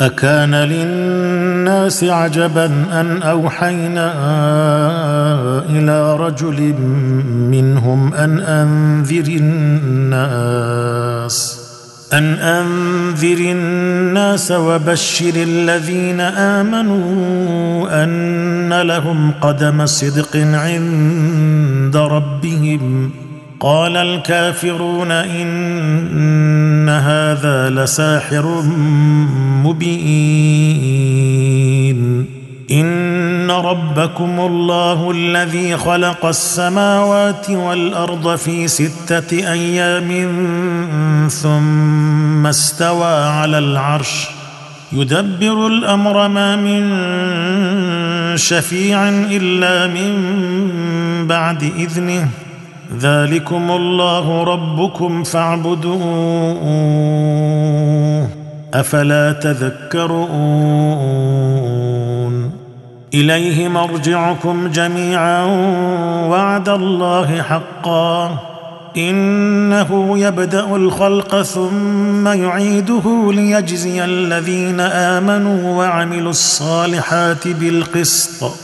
أكان للناس عجبا أن أوحينا إلى رجل منهم أن أنذر الناس أن أنذر الناس وبشر الذين آمنوا أن لهم قدم صدق عند ربهم. قال الكافرون إن هذا لساحر مبين. إن ربكم الله الذي خلق السماوات والأرض في ستة أيام ثم استوى على العرش. يدبر الأمر ما من شفيع إلا من بعد إذنه. ذلكم الله ربكم فاعبدوه. أفلا تذكرون. إليه مرجعكم جميعا وعد الله حقا. إنه يبدأ الخلق ثم يعيده ليجزي الذين آمنوا وعملوا الصالحات بالقسط.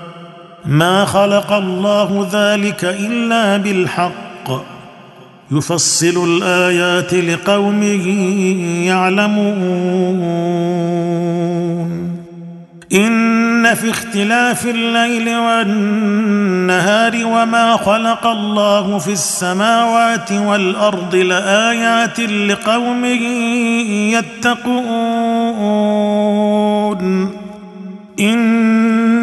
ما خلق الله ذلك إلا بالحق. يفصل الآيات لقوم يعلمون. إن في اختلاف الليل والنهار وما خلق الله في السماوات والأرض لآيات لقوم يتقون.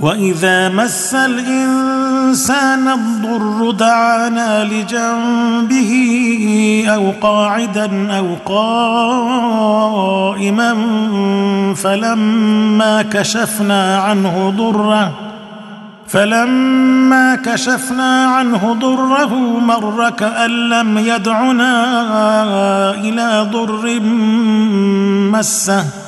وإذا مس الإنسان الضر دعانا لجنبه أو قاعدا أو قائما فلما كشفنا عنه ضره فلما كشفنا عنه ضره مر كأن لم يدعنا إلى ضر مسه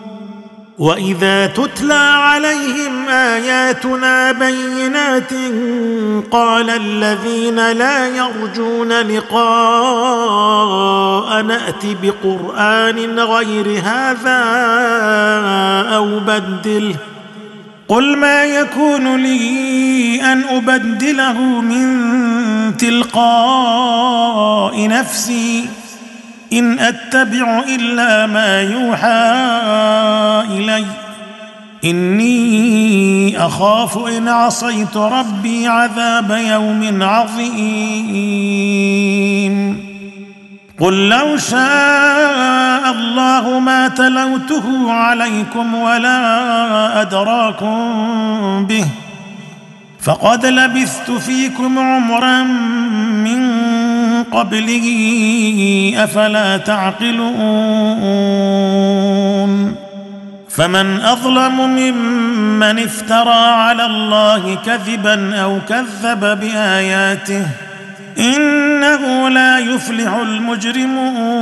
واذا تتلى عليهم اياتنا بينات قال الذين لا يرجون لقاء نات بقران غير هذا أو بدله قل ما يكون لي ان ابدله من تلقاء نفسي إن أتبع إلا ما يوحى إلي. إني أخاف إن عصيت ربي عذاب يوم عظيم. قل لو شاء الله ما تلوته عليكم ولا أدراكم به. فقد لبثت فيكم عمرا من قبله أفلا تعقلون فمن أظلم ممن افترى على الله كذبا أو كذب بآياته إنه لا يفلح المجرمون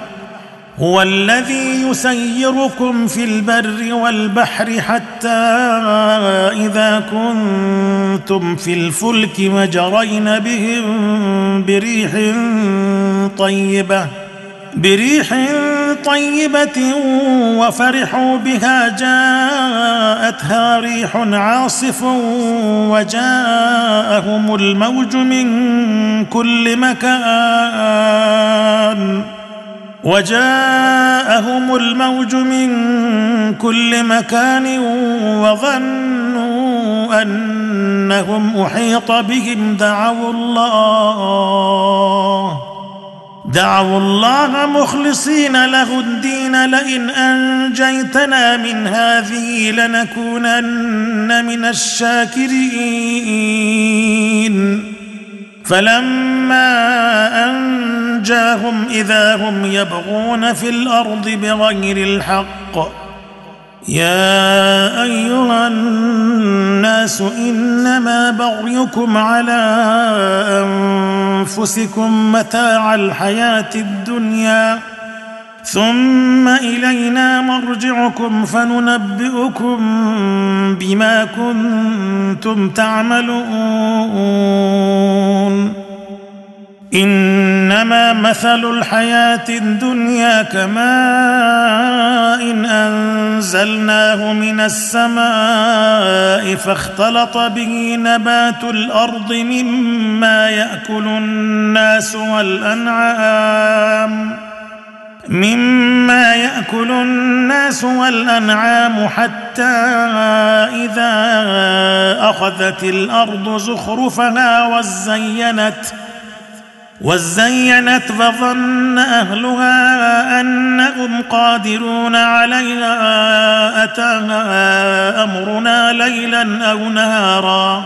هو الذي يسيركم في البر والبحر حتى إذا كنتم في الفلك وجرين بهم بريح طيبة بريح طيبة وفرحوا بها. جاءتها ريح عاصف وجاءهم الموج من كل مكان. وجاءهم الموج من كل مكان وظنوا أنهم أحيط بهم. دعوا الله دعوا الله مخلصين له الدين. لئن أنجيتنا من هذه لنكونن من الشاكرين. فلما أنجاهم إذا هم يبغون في الأرض بغير الحق يا أيها الناس إنما بغيكم على أنفسكم متاع الحياة الدنيا ثم إلينا مرجعكم فننبئكم بما كنتم تعملون. إنما مثل الحياة الدنيا كماء إن أنزلناه من السماء فاختلط به نبات الأرض مما يأكل الناس والأنعام. مما يأكل الناس والأنعام حتى إذا أخذت الأرض زخرفها وزينت وزينت فظن أهلها أنهم قادرون عليها أتاها أمرنا ليلا أو نهارا.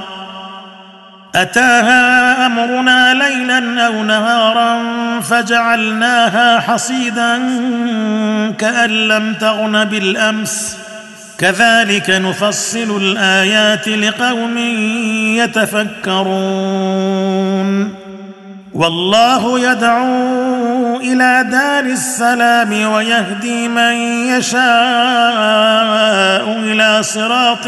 أتاها أمرنا ليلا أو نهارا فجعلناها حصيدا كأن لم تغن بالأمس. كذلك نفصل الآيات لقوم يتفكرون. والله يدعو إلى دار السلام ويهدي من يشاء إلى صراط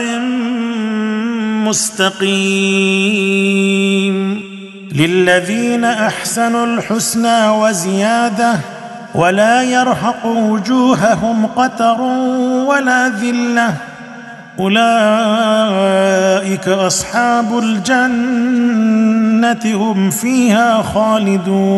مستقيم للذين أحسنوا الحسنى وزيادة ولا يرهق وجوههم قتر ولا ذلة. أولئك أصحاب الجنة هم فيها خالدون.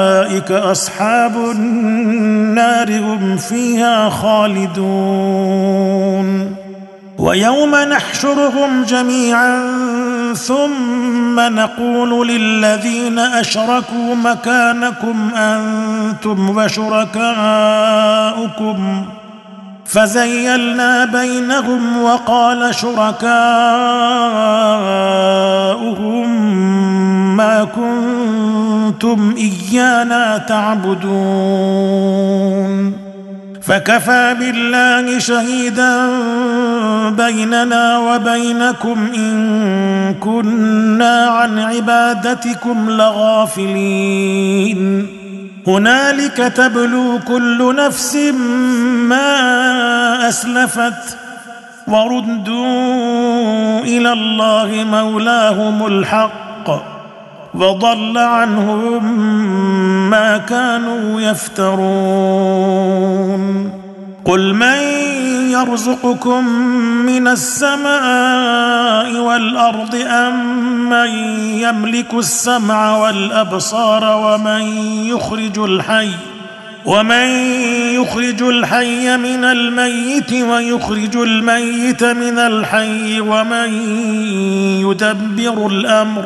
أصحاب النار هم فيها خالدون. ويوم نحشرهم جميعا ثم نقول للذين أشركوا مكانكم أنتم وشركاؤكم. فزيلنا بينهم وقال شركاؤهم ما كنتم إيانا تعبدون. فكفى بالله شهيدا بيننا وبينكم إن كنا عن عبادتكم لغافلين. هنالك تبلو كل نفس ما أسلفت وردوا إلى الله مولاهم الحق. وضل عنهم ما كانوا يفترون. قل من يرزقكم من السماء والأرض أم من يملك السمع والأبصار ومن يخرج الحي ومن يخرج الحي من الميت ويخرج الميت من الحي ومن يدبر الأمر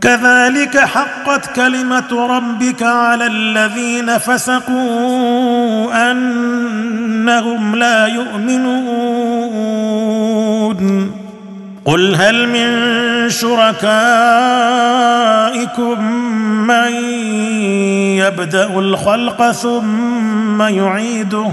كذلك حقت كلمة ربك على الذين فسقوا أنهم لا يؤمنون. قل هل من شركائكم من يبدأ الخلق ثم يعيده؟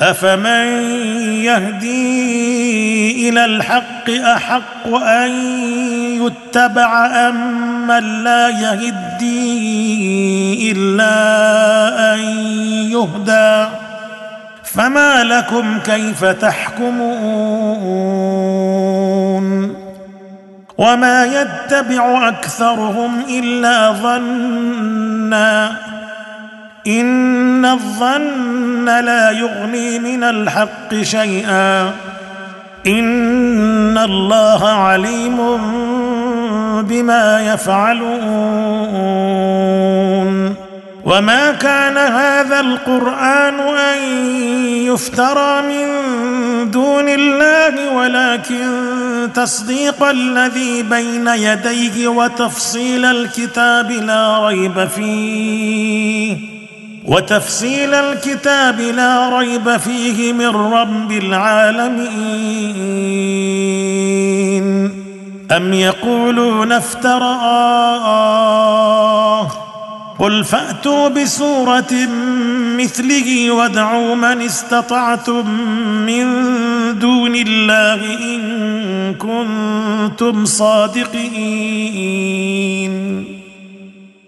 أفمن يهدي إلى الحق أحق أن يتبع أم من لا يهدي إلا أن يهدى؟ فما لكم كيف تحكمون؟ وما يتبع أكثرهم إلا ظنا إن الظن لا يغني من الحق شيئا. إن الله عليم بما يفعلون. وما كان هذا القرآن أن يفترى من دون الله ولكن تصديق الذي بين يديه وتفصيل الكتاب لا ريب فيه. وتفصيل الكتاب لا ريب فيه من رب العالمين. أم يقولون افتراه؟ قل فأتوا بسورة مثله وادعوا من استطعتم من دون الله إن كنتم صادقين.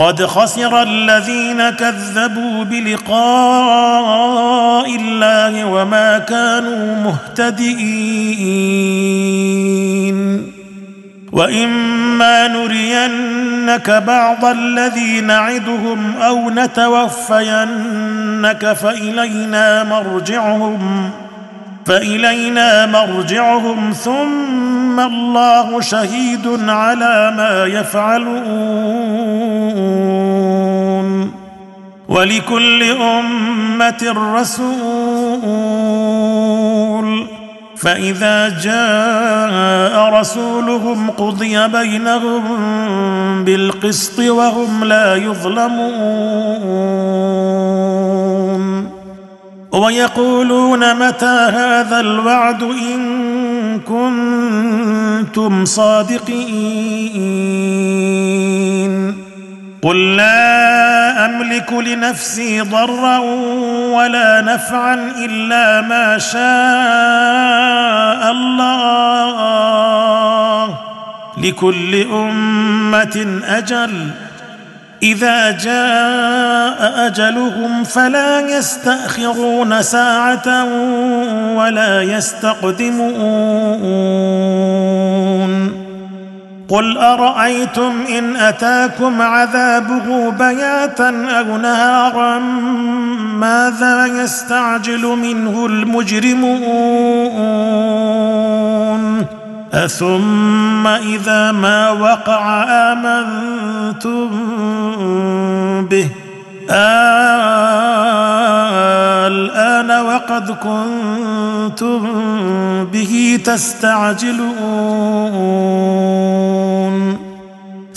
قد خسر الذين كذبوا بلقاء الله وما كانوا مهتدئين. وإما نرينك بعض الذي نعدهم أو نتوفينك فإلينا مرجعهم. فإلينا مرجعهم ثم الله شهيد على ما يفعلون. ولكل أمة رسول. فإذا جاء رسولهم قضي بينهم بالقسط وهم لا يظلمون. ويقولون متى هذا الوعد إن كنتم صادقين قل لا أملك لنفسي ضرا ولا نفعا إلا ما شاء الله لكل أمة أجل إذا جاء أجلهم فلا يستأخرون ساعة ولا يستقدمون. قل أرأيتم إن أتاكم عذابه بياتا أو نهارا ماذا يستعجل منه المجرمون؟ أثم إذا ما وقع آمنتم به. الآن وقد كنتم به تستعجلون.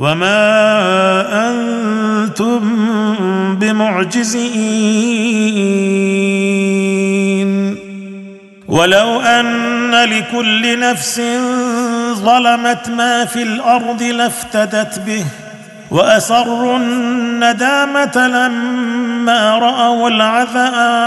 وما أنتم بمعجزين ولو ان لكل نفس ظلمت ما في الأرض لافتدت به واسروا الندامه لما راوا العذاب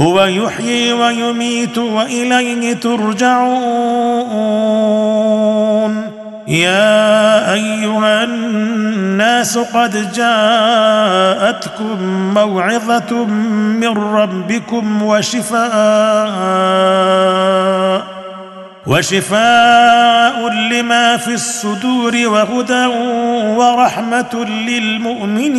هو يحيي ويميت وإليه ترجعون. يا أيها الناس قد جاءتكم موعظة من ربكم وشفاء وشفاء لما في الصدور وهدى ورحمة للمؤمنين.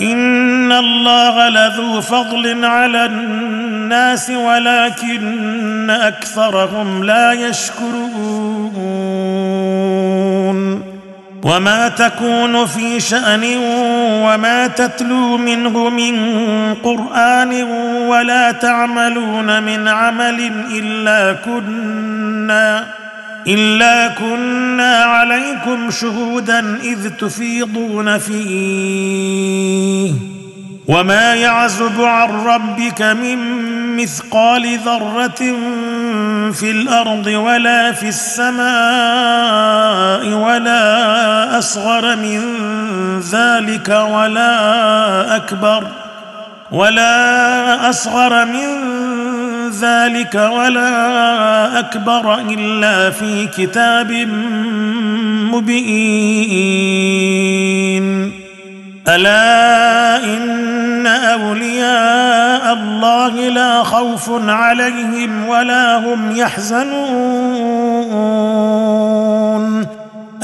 إن الله لذو فضل على الناس ولكن أكثرهم لا يشكرون. وما تكون في شأن وما تتلو منه من قرآن ولا تعملون من عمل إلا كنا الا كنا عليكم شهودا اذ تفيضون فيه وما يعزب عن ربك من مثقال ذره في الأرض ولا في السماء ولا اصغر من ذلك ولا اكبر ولا اصغر من ذلك ولا أكبر إلا في كتاب مبين. ألا إن أولياء الله لا خوف عليهم ولا هم يحزنون.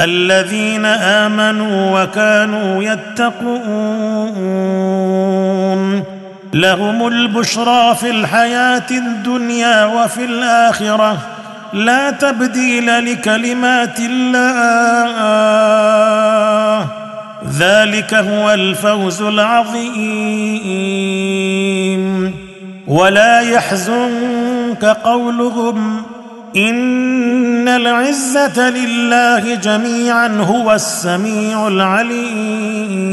الذين آمنوا وكانوا يتقون. لهم البشرى في الحياة الدنيا وفي الآخرة. لا تبديل لكلمات الله. ذلك هو الفوز العظيم. ولا يحزنك قولهم. إن العزة لله جميعا هو السميع العليم.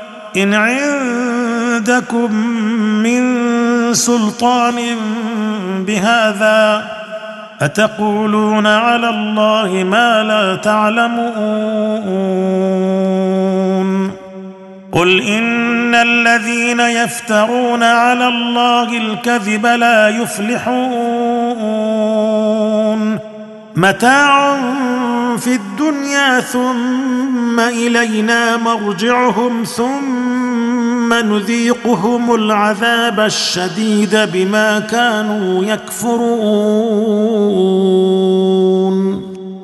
إن عندكم من سلطان بهذا أتقولون على الله ما لا تعلمون قل إن الذين يفترون على الله الكذب لا يفلحون متاع في الدنيا ثم إلينا مرجعهم ثم نذيقهم العذاب الشديد بما كانوا يكفرون.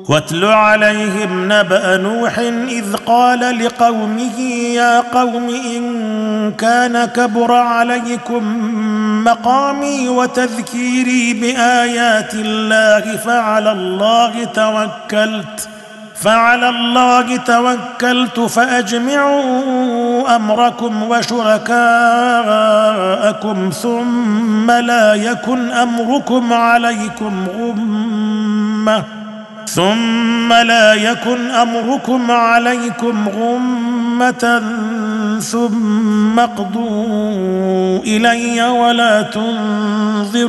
واتل عليهم نبأ نوح إذ قال لقومه يا قوم إن كان كبر عليكم مقامي وتذكيري بآيات الله فعلى الله توكلت. فعلى الله توكلت فأجمعوا أمركم وشركاءكم ثم لا يكن أمركم عليكم غمة ثم لا يكن أمركم عليكم غمة ثم اقضوا إلي ولا تنظرون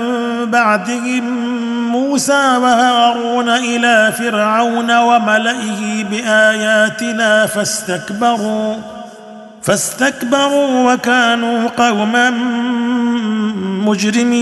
بعدهم موسى وهارون إلى فرعون وملئه بآياتنا فاستكبروا فاستكبروا وكانوا قوما مجرمين.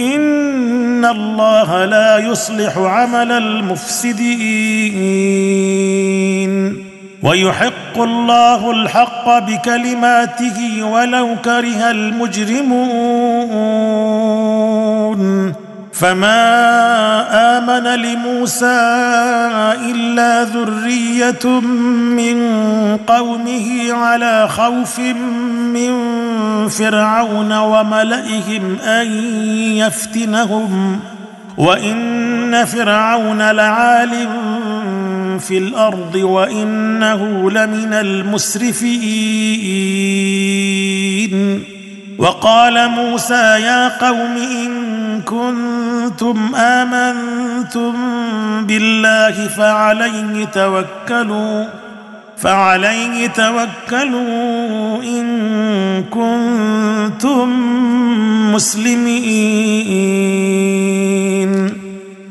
ان الله لا يصلح عمل المفسدين ويحق الله الحق بكلماته ولو كره المجرمون فما امن لموسى الا ذريه من قومه على خوف من فرعون وملئهم ان يفتنهم وان فرعون لعال في الأرض وانه لمن المسرفين وقال موسى يا قوم إن كنتم آمنتم بالله فعليه توكلوا فعليه توكلوا إن كنتم مسلمين.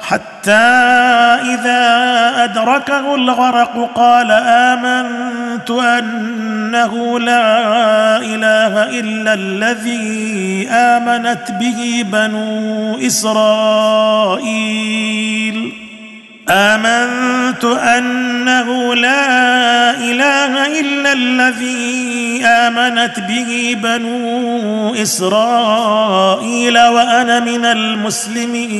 حتى إذا أدركه الغرق قال آمنت أنه لا إله إلا الذي آمنت به بنو إسرائيل. آمنت أنه لا إله إلا الذي آمنت به بنو إسرائيل وأنا من المسلمين.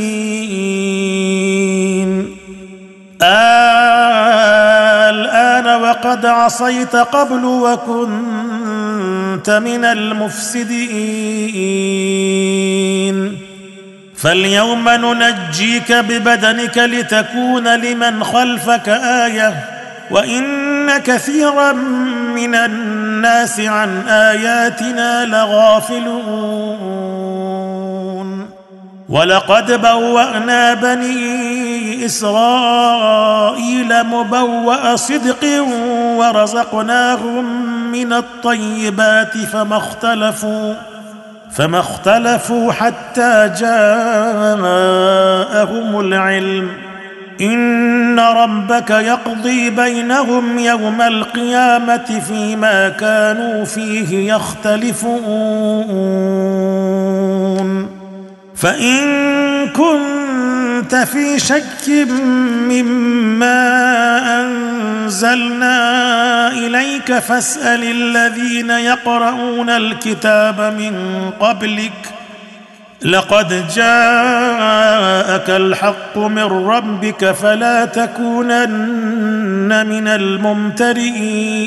الآن وقد عصيت قبل وكنت من المفسدين. فاليوم ننجيك ببدنك لتكون لمن خلفك آية وإن كثيرا من الناس عن آياتنا لغافلون. ولقد بوأنا بني إسرائيل مبوأ صدق ورزقناهم من الطيبات فما اختلفوا. فما اختلفوا حتى جاءهم العلم. إن ربك يقضي بينهم يوم القيامة فيما كانوا فيه يختلفون. فإن كنت في شك مما أنزلنا إليك فاسأل الذين يقرؤون الكتاب من قبلك لقد جاءك الحق من ربك فلا تكونن من الممترئين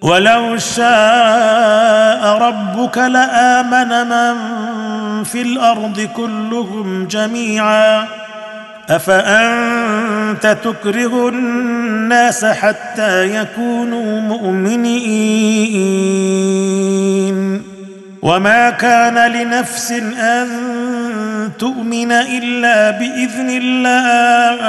ولو شاء ربك لآمن من في الأرض كلهم جميعا. أفأنت تكره الناس حتى يكونوا مؤمنين؟ وما كان لنفس أن تؤمن إلا بإذن الله.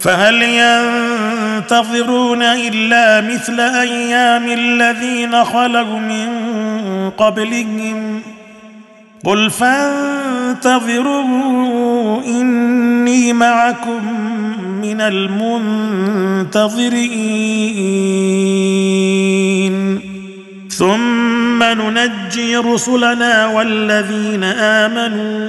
فهل ينتظرون إلا مثل أيام الذين خلوا من قبلهم؟ قل فانتظروا إني معكم من المنتظرين. ثم ننجي رسلنا والذين آمنوا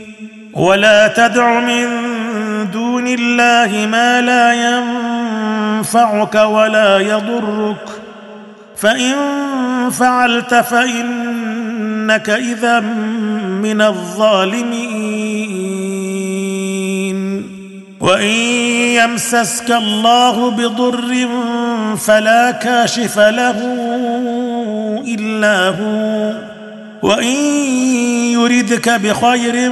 ولا تدع من دون الله ما لا ينفعك ولا يضرك. فإن فعلت فإنك إذا من الظالمين. وإن يمسسك الله بضر فلا كاشف له إلا هو. وإن يردك بخير